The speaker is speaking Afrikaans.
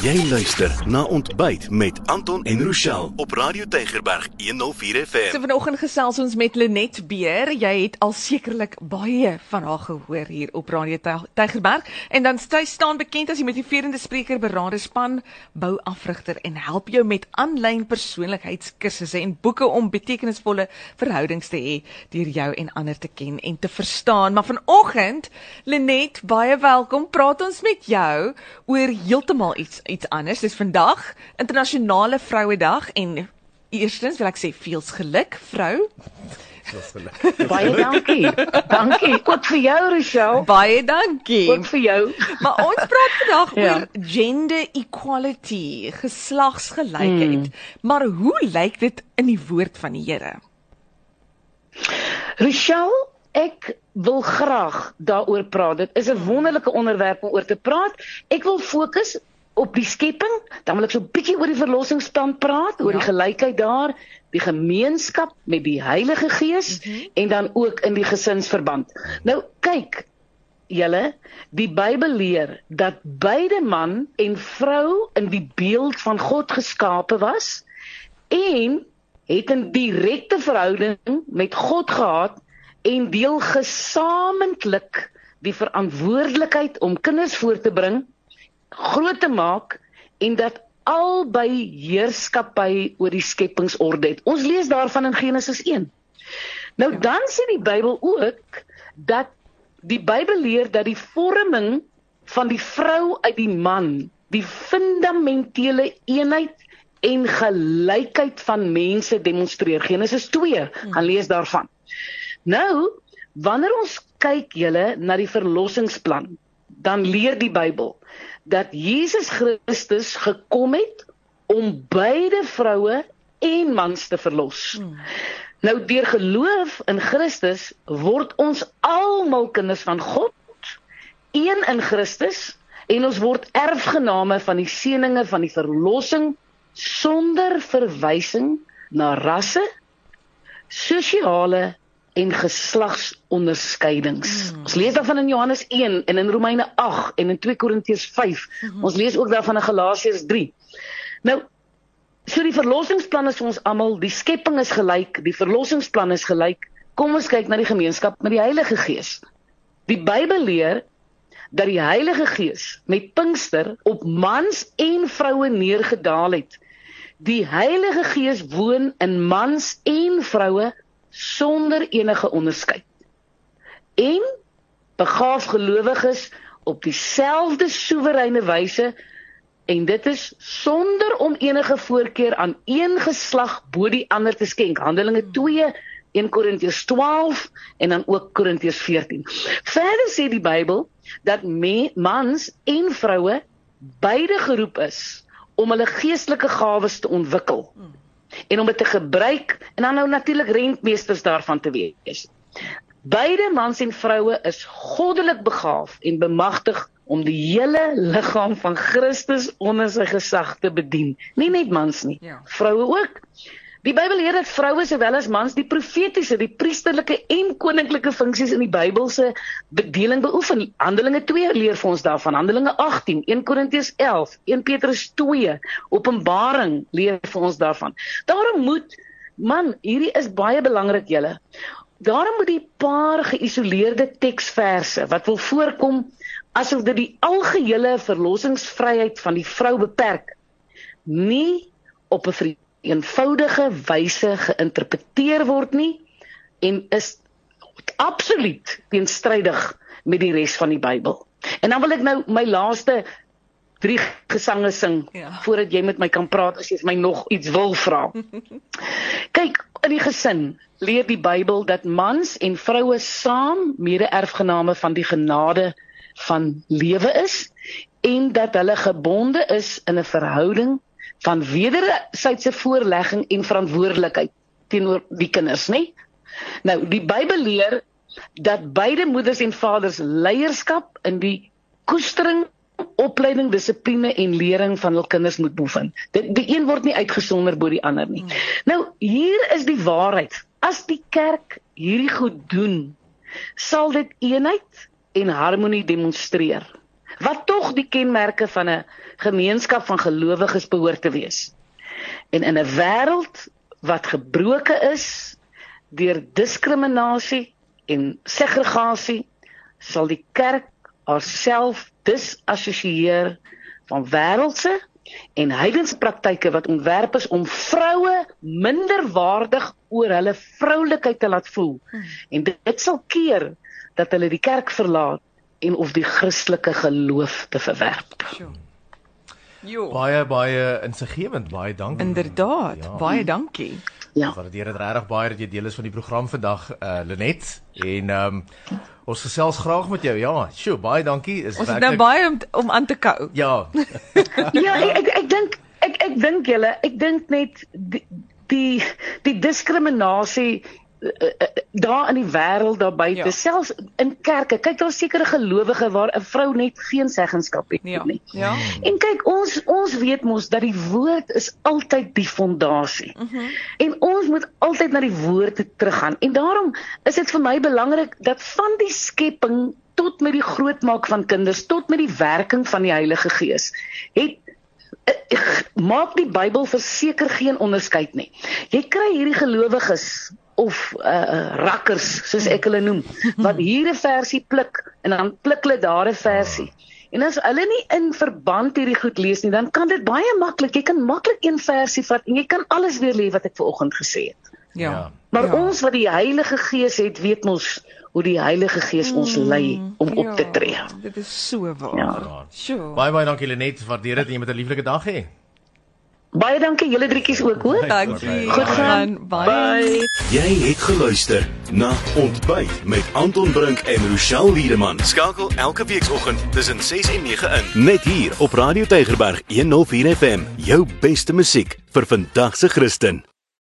Jy luister na Ontbyt met Anton en Rochelle op Radio Tygerberg 104 FM. So vanoggend gesels ons met Lenet Beer. Jy het al sekerlik baie van haar gehoor hier op Radio Tygerberg en dan sy staan bekend as die motiverende spreker, beraader span, bouafrigter en help jou met aanlyn persoonlikheidskursusse en boeke om betekenisvolle verhoudings te hê deur jou en ander te ken en te verstaan. Maar vanoggend, Lenet, baie welkom. Praat ons met jou oor heeltemal iets iets anders. Dis vandag internasionale vrouedag en eerstens wil ek sê veels geluk vrou. Baie dankie. Dankie. Ook vir jou Rochelle. Baie dankie. Ook vir jou. Maar ons praat vandag ja. oor gender equality, geslagsgelykheid. Hmm. Maar hoe lyk dit in die woord van die Here? Rochelle, ek wil graag daaroor praat. Dit is 'n wonderlike onderwerp om oor te praat. Ek wil fokus op die skepping, dan wil ek so 'n bietjie oor die verlossingsstand praat, oor ja. die gelykheid daar, die gemeenskap met die Heilige Gees mm -hmm. en dan ook in die gesinsverband. Nou kyk, julle, die Bybel leer dat beide man en vrou in die beeld van God geskape was en het 'n direkte verhouding met God gehad en deel gesamentlik die verantwoordelikheid om kinders voor te bring groot te maak en dat albei heerskappy oor die skepingsorde het. Ons lees daarvan in Genesis 1. Nou ja. dan sê die Bybel ook dat die Bybel leer dat die vorming van die vrou uit die man die fundamentele eenheid en gelykheid van mense demonstreer. Genesis 2, hm. gaan lees daarvan. Nou, wanneer ons kyk julle na die verlossingsplan, dan leer die Bybel dat Jesus Christus gekom het om beide vroue en mans te verlos. Hmm. Nou deur geloof in Christus word ons almal kinders van God, een in Christus en ons word erfgename van die seëninge van die verlossing sonder verwysing na rasse, sosiale en geslagsonderskeidings. Hmm. Ons lees daarvan in Johannes 1 en in Romeine 8 en in 2 Korintiërs 5. Hmm. Ons lees ook daarvan in Galasiërs 3. Nou so die verlossingsplan is vir ons almal, die skepping is gelyk, die verlossingsplan is gelyk. Kom ons kyk na die gemeenskap met die Heilige Gees. Die Bybel leer dat die Heilige Gees met Pinkster op mans en vroue neergedaal het. Die Heilige Gees woon in mans en vroue sonder enige onderskeid. En begaaf gelowiges op dieselfde soewereine wyse en dit is sonder om enige voorkeur aan een geslag bo die ander te skenk. Handelinge 2 1 Korintiërs 12 en dan ook Korintiërs 14. Verder sê die Bybel dat me, mans en vroue beide geroep is om hulle geestelike gawes te ontwikkel. Hmm en om dit te gebruik en dan nou natuurlik rentmeesters daarvan te wees. Beide mans en vroue is goddelik begaaf en bemagtig om die hele liggaam van Christus onder sy gesag te bedien. Nie net mans nie, ja. vroue ook. Die Bybel leer dat vroue sowel as mans die profetiese, die priesterlike en koninklike funksies in die Bybelse bedeling beoefen. Handelinge 2 leer vir ons daarvan. Handelinge 18, 1 Korintiërs 11, 1 Petrus 2, Openbaring leer vir ons daarvan. Daarom moet man, hierdie is baie belangrik julle. Daarom moet die paar geïsoleerde teksverse wat wil voorkom asof dit die algehele verlossingsvryheid van die vrou beperk, nie op 'n eenvoudige wyse geïnterpreteer word nie en is absoluut teenstrydig met die res van die Bybel. En dan wil ek nou my laaste drie gesange sing ja. voordat jy met my kan praat as jy my nog iets wil vra. Kyk, in die gesin leer die Bybel dat mans en vroue saam mede-erfgename van die genade van lewe is en dat hulle gebonde is in 'n verhouding van wederwysige voorlegging en verantwoordelikheid teenoor die kinders, nê? Nou, die Bybel leer dat beide moeders en vaders leierskap in die koestering, opleiding, dissipline en lering van hul kinders moet beoefen. Dit die een word nie uitgesonder bo die ander nie. Hmm. Nou, hier is die waarheid. As die kerk hierdie goed doen, sal dit eenheid en harmonie demonstreer. Wat tog die kenmerke van 'n gemeenskap van gelowiges behoort te wees. En in 'n wêreld wat gebroke is deur diskriminasie en segregasie, sal die kerk haarself disassosieer van wêreldse en heidense praktyke wat ontwerp is om vroue minderwaardig oor hulle vroulikheid te laat voel. Hmm. En dit sal keer dat hulle die kerk verlaat en of die Christelike geloof te verwerp. Jo. Baie baie insiggewend, baie dankie. Inderdaad, ja. baie dankie. Ja. Waardeer dit regtig baie dat jy deel is van die program vandag, uh, Lenet. En ehm um, ons gesels graag met jou. Ja, sjoe, baie dankie. Is ons nou werkelijk... nou baie om, om aan te kou. Ja. ja, ek ek, ek dink ek ek dink julle, ek dink net die die, die diskriminasie Eh, eh, daar in die wêreld daar buite ja. selfs in kerke kyk daar sekere gelowige waar 'n vrou net geen seggenskap het ja. nie. Ja. En kyk ons ons weet mos dat die woord is altyd die fondasie. Mm -hmm. En ons moet altyd na die woord teruggaan. En daarom is dit vir my belangrik dat van die skepping tot met die grootmaak van kinders tot met die werking van die Heilige Gees het eh, maak die Bybel verseker geen onderskeid nie. Jy kry hierdie gelowiges of uh rakkers soos ek hulle noem wat hier 'n versie pluk en dan pluk hulle daar 'n versie. En as hulle nie in verband hierdie goed lees nie, dan kan dit baie maklik. Jy kan maklik een versie vat en jy kan alles weer lê wat ek ver oggend gesê het. Ja. Maar ja. ons wat die Heilige Gees het, weet mos hoe die Heilige Gees ons mm, lei om ja, op te tree. Dit is so waar. Ja. Sure. Baie baie dankie Lenet, waardeer dit en jy met 'n lieflike dag hê. Baie dankie julle drietjies ook, hoor. Dankie. Goed gaan. Bye. Bye. Jy het geluister na Ontbyt met Anton Brink en Rochelle Wiedemann. Skakel elke weekoggend tussen 6 en 9 in. Net hier op Radio Tygerberg 104 FM. Jou beste musiek vir vandag se Christen.